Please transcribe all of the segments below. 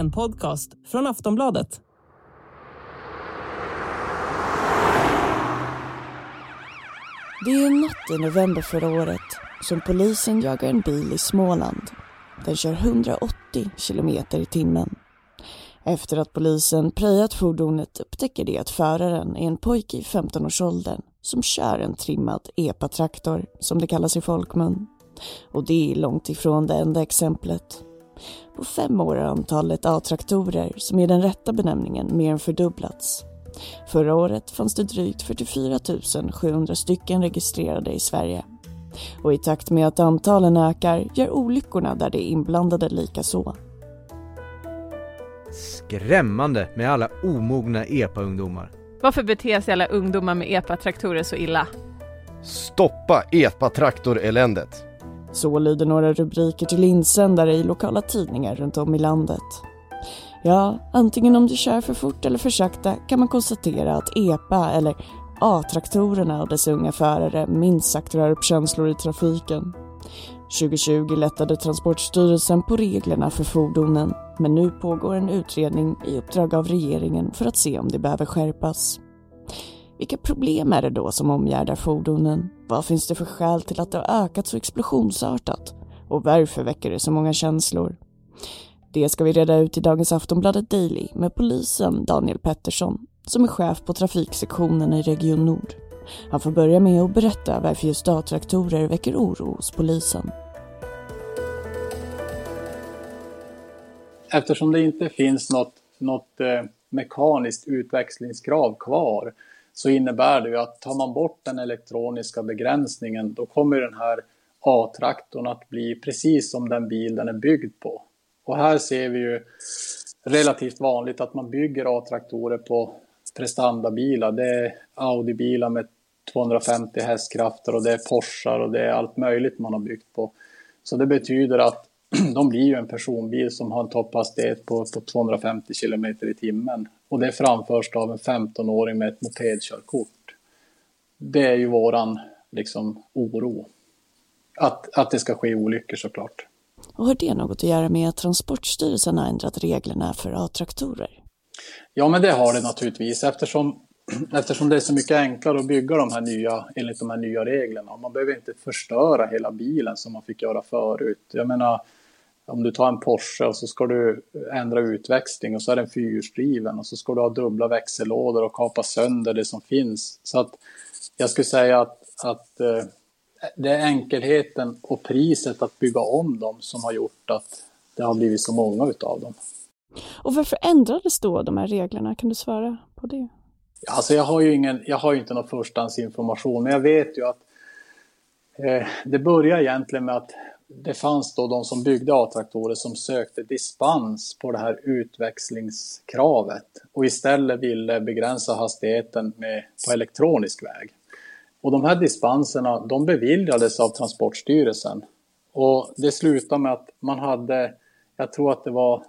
En podcast från Aftonbladet. Det är en natt i november förra året som polisen jagar en bil i Småland. Den kör 180 kilometer i timmen. Efter att polisen prejat fordonet upptäcker de att föraren är en pojke i 15-årsåldern som kör en trimmad epatraktor, som det kallas i folkmun. Och det är långt ifrån det enda exemplet. På fem år har antalet A-traktorer, som är den rätta benämningen, mer än fördubblats. Förra året fanns det drygt 44 700 stycken registrerade i Sverige. Och i takt med att antalen ökar gör olyckorna där det är inblandade lika så. Skrämmande med alla omogna EPA-ungdomar. Varför beter sig alla ungdomar med EPA-traktorer så illa? Stoppa EPA-traktoreländet! Så lyder några rubriker till insändare i lokala tidningar runt om i landet. Ja, antingen om du kör för fort eller för sakta kan man konstatera att EPA, eller A-traktorerna och dess unga förare minst sagt rör upp känslor i trafiken. 2020 lättade Transportstyrelsen på reglerna för fordonen men nu pågår en utredning i uppdrag av regeringen för att se om det behöver skärpas. Vilka problem är det då som omgärdar fordonen? Vad finns det för skäl till att det har ökat så explosionsartat? Och varför väcker det så många känslor? Det ska vi reda ut i dagens Aftonbladet Daily med polisen Daniel Pettersson som är chef på trafiksektionen i Region Nord. Han får börja med att berätta varför just A-traktorer väcker oro hos polisen. Eftersom det inte finns något, något eh, mekaniskt utväxlingskrav kvar så innebär det ju att tar man bort den elektroniska begränsningen då kommer den här A-traktorn att bli precis som den bil den är byggd på. Och här ser vi ju relativt vanligt att man bygger A-traktorer på prestandabilar. Det är Audi-bilar med 250 hästkrafter och det är Porschar och det är allt möjligt man har byggt på. Så det betyder att de blir ju en personbil som har en topphastighet på, på 250 km i timmen. Och det framförs av en 15-åring med ett mopedkörkort. Det är ju våran liksom, oro. Att, att det ska ske olyckor såklart. Och har det något att göra med att Transportstyrelsen har ändrat reglerna för A-traktorer? Ja, men det har det naturligtvis eftersom, eftersom det är så mycket enklare att bygga de här nya, enligt de här nya reglerna. Man behöver inte förstöra hela bilen som man fick göra förut. Jag menar, om du tar en Porsche och så ska du ändra utväxling och så är den fyrhjulsdriven och så ska du ha dubbla växellådor och kapa sönder det som finns. Så att jag skulle säga att, att eh, det är enkelheten och priset att bygga om dem som har gjort att det har blivit så många utav dem. Och varför ändrades då de här reglerna? Kan du svara på det? Alltså jag har ju, ingen, jag har ju inte någon förstahandsinformation, men jag vet ju att eh, det börjar egentligen med att det fanns då de som byggde A-traktorer som sökte dispens på det här utväxlingskravet och istället ville begränsa hastigheten med, på elektronisk väg. Och de här dispenserna de beviljades av Transportstyrelsen. Och det slutade med att man hade, jag tror att det var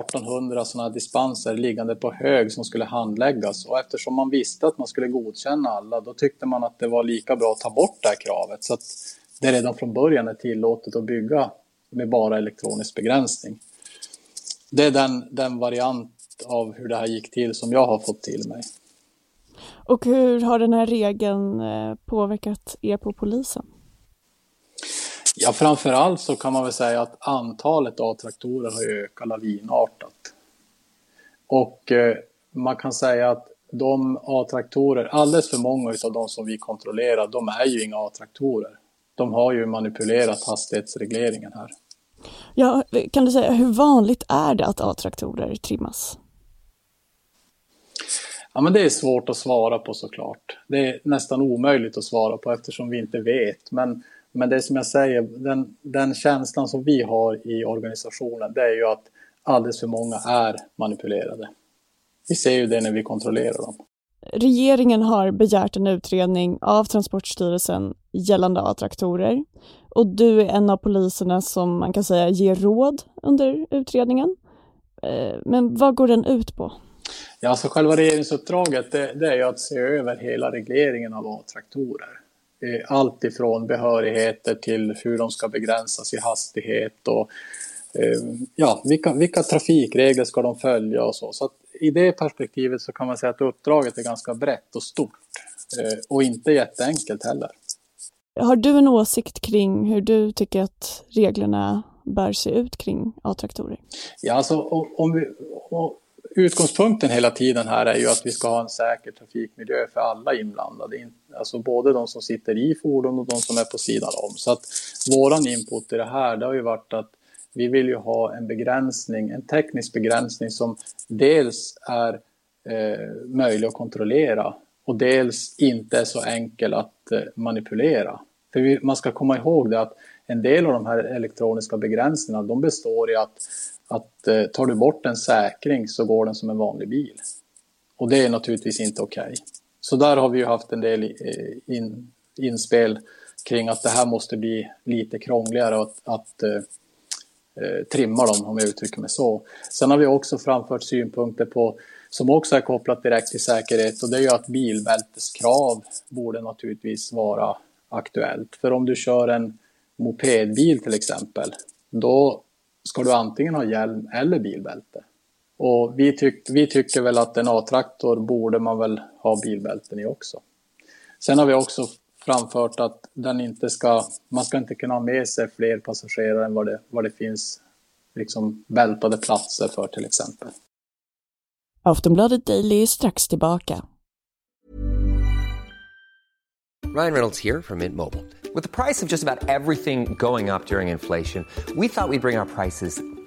1800 sådana dispenser liggande på hög som skulle handläggas. Och eftersom man visste att man skulle godkänna alla, då tyckte man att det var lika bra att ta bort det här kravet. Så att det redan från början är tillåtet att bygga med bara elektronisk begränsning. Det är den, den variant av hur det här gick till som jag har fått till mig. Och hur har den här regeln eh, påverkat er på polisen? Ja, framför allt så kan man väl säga att antalet A-traktorer har ökat lavinartat. Och eh, man kan säga att de A-traktorer, alldeles för många av de som vi kontrollerar, de är ju inga A-traktorer. De har ju manipulerat hastighetsregleringen här. Ja, kan du säga hur vanligt är det att A-traktorer trimmas? Ja, men det är svårt att svara på såklart. Det är nästan omöjligt att svara på eftersom vi inte vet. Men, men det som jag säger, den, den känslan som vi har i organisationen, det är ju att alldeles för många är manipulerade. Vi ser ju det när vi kontrollerar dem. Regeringen har begärt en utredning av Transportstyrelsen gällande A-traktorer och du är en av poliserna som man kan säga ger råd under utredningen. Eh, men vad går den ut på? Ja, alltså själva regeringsuppdraget det, det är ju att se över hela regleringen av A-traktorer. Eh, allt ifrån behörigheter till hur de ska begränsas i hastighet och eh, ja, vilka, vilka trafikregler ska de följa och så. Så att i det perspektivet så kan man säga att uppdraget är ganska brett och stort och inte jätteenkelt heller. Har du en åsikt kring hur du tycker att reglerna bör se ut kring A-traktorer? Ja, alltså om vi, om, utgångspunkten hela tiden här är ju att vi ska ha en säker trafikmiljö för alla inblandade. Alltså både de som sitter i fordon och de som är på sidan om. Så att våran input i det här, det har ju varit att vi vill ju ha en begränsning, en teknisk begränsning som dels är eh, möjlig att kontrollera och dels inte är så enkel att eh, manipulera. För vi, man ska komma ihåg det att en del av de här elektroniska begränsningarna de består i att, att eh, tar du bort en säkring så går den som en vanlig bil. Och det är naturligtvis inte okej. Okay. Så där har vi ju haft en del eh, in, inspel kring att det här måste bli lite krångligare att, att eh, Eh, trimma dem om jag uttrycker mig så. Sen har vi också framfört synpunkter på som också är kopplat direkt till säkerhet och det är ju att bilbälteskrav borde naturligtvis vara aktuellt. För om du kör en mopedbil till exempel, då ska du antingen ha hjälm eller bilbälte. Och vi, tyck, vi tycker väl att en A-traktor borde man väl ha bilbälten i också. Sen har vi också framfört att den inte ska, man ska inte kunna ha med sig fler passagerare än vad det, vad det finns liksom bältade platser för till exempel. Aftonbladet Daily är strax tillbaka. Ryan Reynolds här från Mint Mobile. With the price of just about everything going up during inflation, we thought we'd bring our prices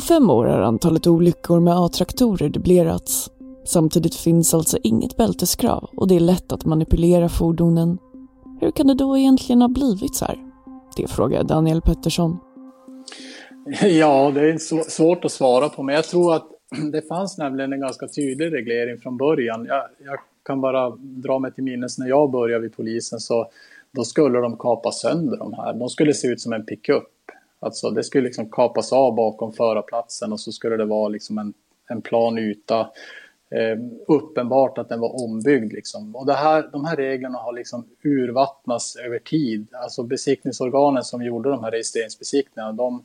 På fem år har antalet olyckor med A-traktorer dubblerats. Samtidigt finns alltså inget bälteskrav och det är lätt att manipulera fordonen. Hur kan det då egentligen ha blivit så här? Det frågar Daniel Pettersson. Ja, det är svårt att svara på, men jag tror att det fanns nämligen en ganska tydlig reglering från början. Jag, jag kan bara dra mig till minnes när jag började vid polisen så då skulle de kapa sönder de här. De skulle se ut som en pickup. Alltså det skulle liksom kapas av bakom förarplatsen och så skulle det vara liksom en, en plan yta. Eh, uppenbart att den var ombyggd liksom. Och det här, de här reglerna har liksom urvattnats över tid. Alltså besiktningsorganen som gjorde de här registreringsbesiktningarna, de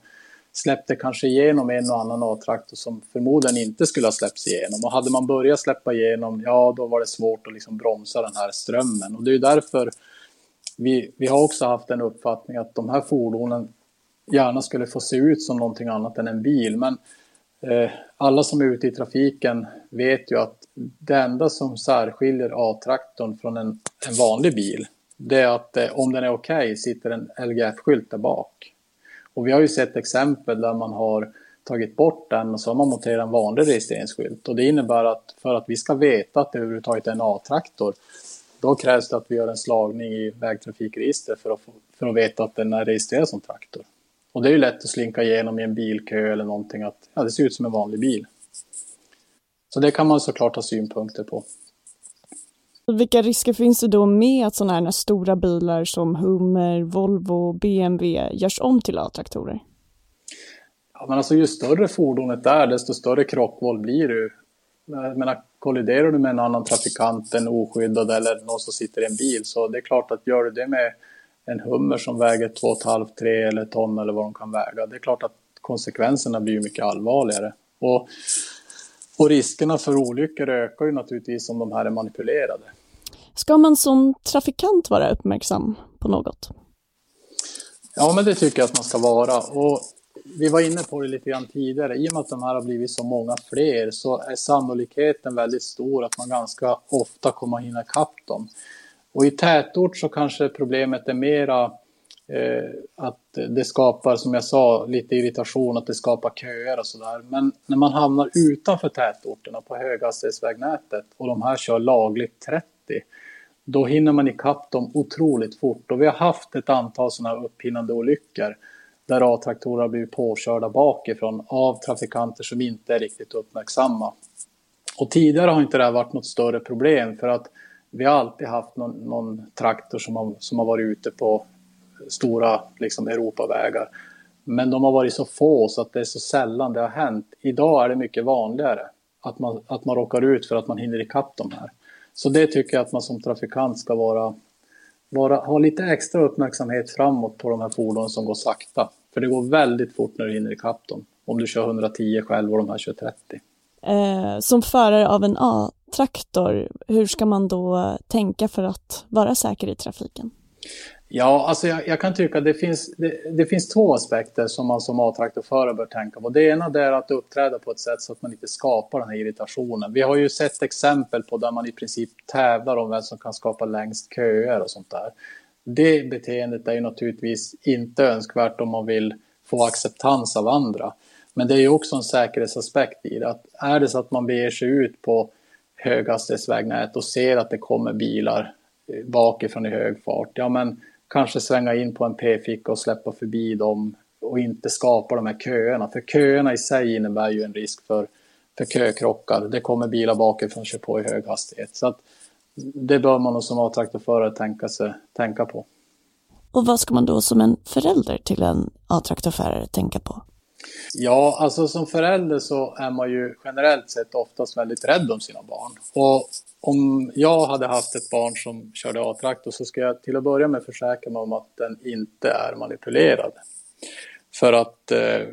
släppte kanske igenom en och annan A-traktor som förmodligen inte skulle ha släppts igenom. Och hade man börjat släppa igenom, ja då var det svårt att liksom bromsa den här strömmen. Och det är därför vi, vi har också haft en uppfattning att de här fordonen gärna skulle få se ut som någonting annat än en bil. Men eh, alla som är ute i trafiken vet ju att det enda som särskiljer A-traktorn från en, en vanlig bil, det är att eh, om den är okej okay, sitter en LGF-skylt där bak. Och vi har ju sett exempel där man har tagit bort den och så har man monterat en vanlig registreringsskylt. Och det innebär att för att vi ska veta att det överhuvudtaget är en A-traktor, då krävs det att vi gör en slagning i vägtrafikregistret för att, få, för att veta att den är registrerad som traktor. Och det är ju lätt att slinka igenom i en bilkö eller någonting att ja, det ser ut som en vanlig bil. Så det kan man såklart ha synpunkter på. Vilka risker finns det då med att sådana här stora bilar som Hummer, Volvo, BMW görs om till A-traktorer? Ja, men alltså ju större fordonet är, desto större krockvåld blir det. Jag menar, kolliderar du med en annan trafikant, en oskyddad eller någon som sitter i en bil, så det är klart att gör du det med en hummer som väger 2,5-3 eller ton eller vad de kan väga. Det är klart att konsekvenserna blir mycket allvarligare. Och, och riskerna för olyckor ökar ju naturligtvis om de här är manipulerade. Ska man som trafikant vara uppmärksam på något? Ja, men det tycker jag att man ska vara. Och vi var inne på det lite grann tidigare. I och med att de här har blivit så många fler så är sannolikheten väldigt stor att man ganska ofta kommer att hinna ikapp dem. Och i tätort så kanske problemet är mera eh, att det skapar, som jag sa, lite irritation, att det skapar köer och sådär. Men när man hamnar utanför tätorterna på höghastighetsvägnätet och de här kör lagligt 30, då hinner man ikapp dem otroligt fort. Och vi har haft ett antal sådana här upphinnande olyckor där A-traktorer har blivit påkörda bakifrån av trafikanter som inte är riktigt uppmärksamma. Och tidigare har inte det här varit något större problem för att vi har alltid haft någon, någon traktor som har, som har varit ute på stora liksom, Europavägar. Men de har varit så få så att det är så sällan det har hänt. Idag är det mycket vanligare att man, att man råkar ut för att man hinner ikapp de här. Så det tycker jag att man som trafikant ska vara, vara, ha lite extra uppmärksamhet framåt på de här fordonen som går sakta. För det går väldigt fort när du hinner ikapp dem. Om du kör 110 själv och de här kör 30. Eh, som förare av en A traktor, hur ska man då tänka för att vara säker i trafiken? Ja, alltså jag, jag kan tycka att det finns, det, det, finns två aspekter som man som A-traktorförare bör tänka på. Det ena är att uppträda på ett sätt så att man inte skapar den här irritationen. Vi har ju sett exempel på där man i princip tävlar om vem som kan skapa längst köer och sånt där. Det beteendet är ju naturligtvis inte önskvärt om man vill få acceptans av andra. Men det är ju också en säkerhetsaspekt i det. Att är det så att man beger sig ut på höghastighetsvägnät och ser att det kommer bilar eh, bakifrån i hög fart, ja men kanske svänga in på en p-ficka och släppa förbi dem och inte skapa de här köerna. För köerna i sig innebär ju en risk för, för kökrockar. Det kommer bilar bakifrån och kör på i hög hastighet. Så att det bör man som A-traktorförare tänka, tänka på. Och vad ska man då som en förälder till en A-traktorförare tänka på? Ja, alltså som förälder så är man ju generellt sett oftast väldigt rädd om sina barn. Och om jag hade haft ett barn som körde A-traktor så ska jag till att börja med försäkra mig om att den inte är manipulerad. För att eh,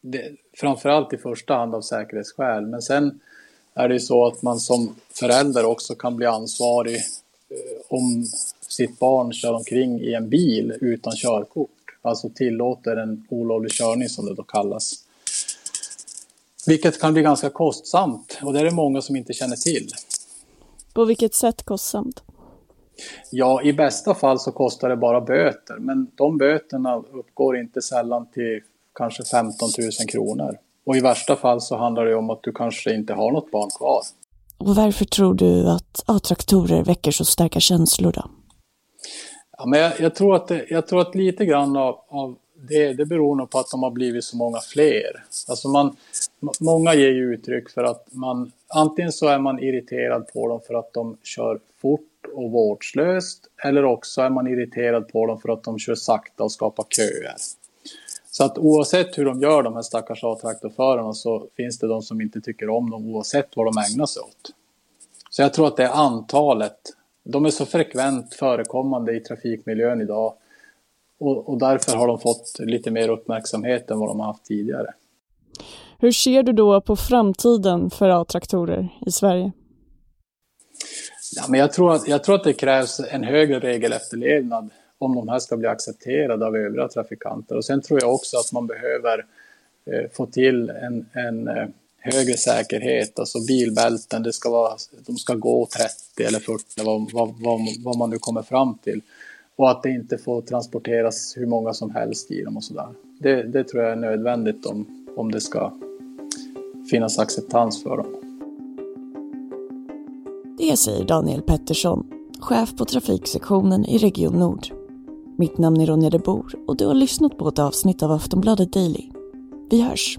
det, framförallt i första hand av säkerhetsskäl. Men sen är det ju så att man som förälder också kan bli ansvarig eh, om sitt barn kör omkring i en bil utan körkort. Alltså tillåter en olovlig körning som det då kallas. Vilket kan bli ganska kostsamt och det är det många som inte känner till. På vilket sätt kostsamt? Ja, i bästa fall så kostar det bara böter, men de böterna uppgår inte sällan till kanske 15 000 kronor. Och i värsta fall så handlar det om att du kanske inte har något barn kvar. Och varför tror du att A-traktorer väcker så starka känslor då? Ja, men jag, jag, tror att det, jag tror att lite grann av, av det, det beror nog på att de har blivit så många fler. Alltså man, många ger ju uttryck för att man antingen så är man irriterad på dem för att de kör fort och vårdslöst eller också är man irriterad på dem för att de kör sakta och skapar köer. Så att oavsett hur de gör de här stackars A-traktorförarna så finns det de som inte tycker om dem oavsett vad de ägnar sig åt. Så jag tror att det är antalet. De är så frekvent förekommande i trafikmiljön idag och, och därför har de fått lite mer uppmärksamhet än vad de har haft tidigare. Hur ser du då på framtiden för A-traktorer i Sverige? Ja, men jag, tror att, jag tror att det krävs en högre regelefterlevnad om de här ska bli accepterade av övriga trafikanter. Och sen tror jag också att man behöver eh, få till en, en eh, högre säkerhet, alltså bilbälten, det ska vara, de ska gå 30 eller 40, vad, vad, vad, vad man nu kommer fram till. Och att det inte får transporteras hur många som helst i dem och sådär. Det, det tror jag är nödvändigt om, om det ska finnas acceptans för dem. Det säger Daniel Pettersson, chef på trafiksektionen i Region Nord. Mitt namn är Ronja de Bor och du har lyssnat på ett avsnitt av Aftonbladet Daily. Vi hörs!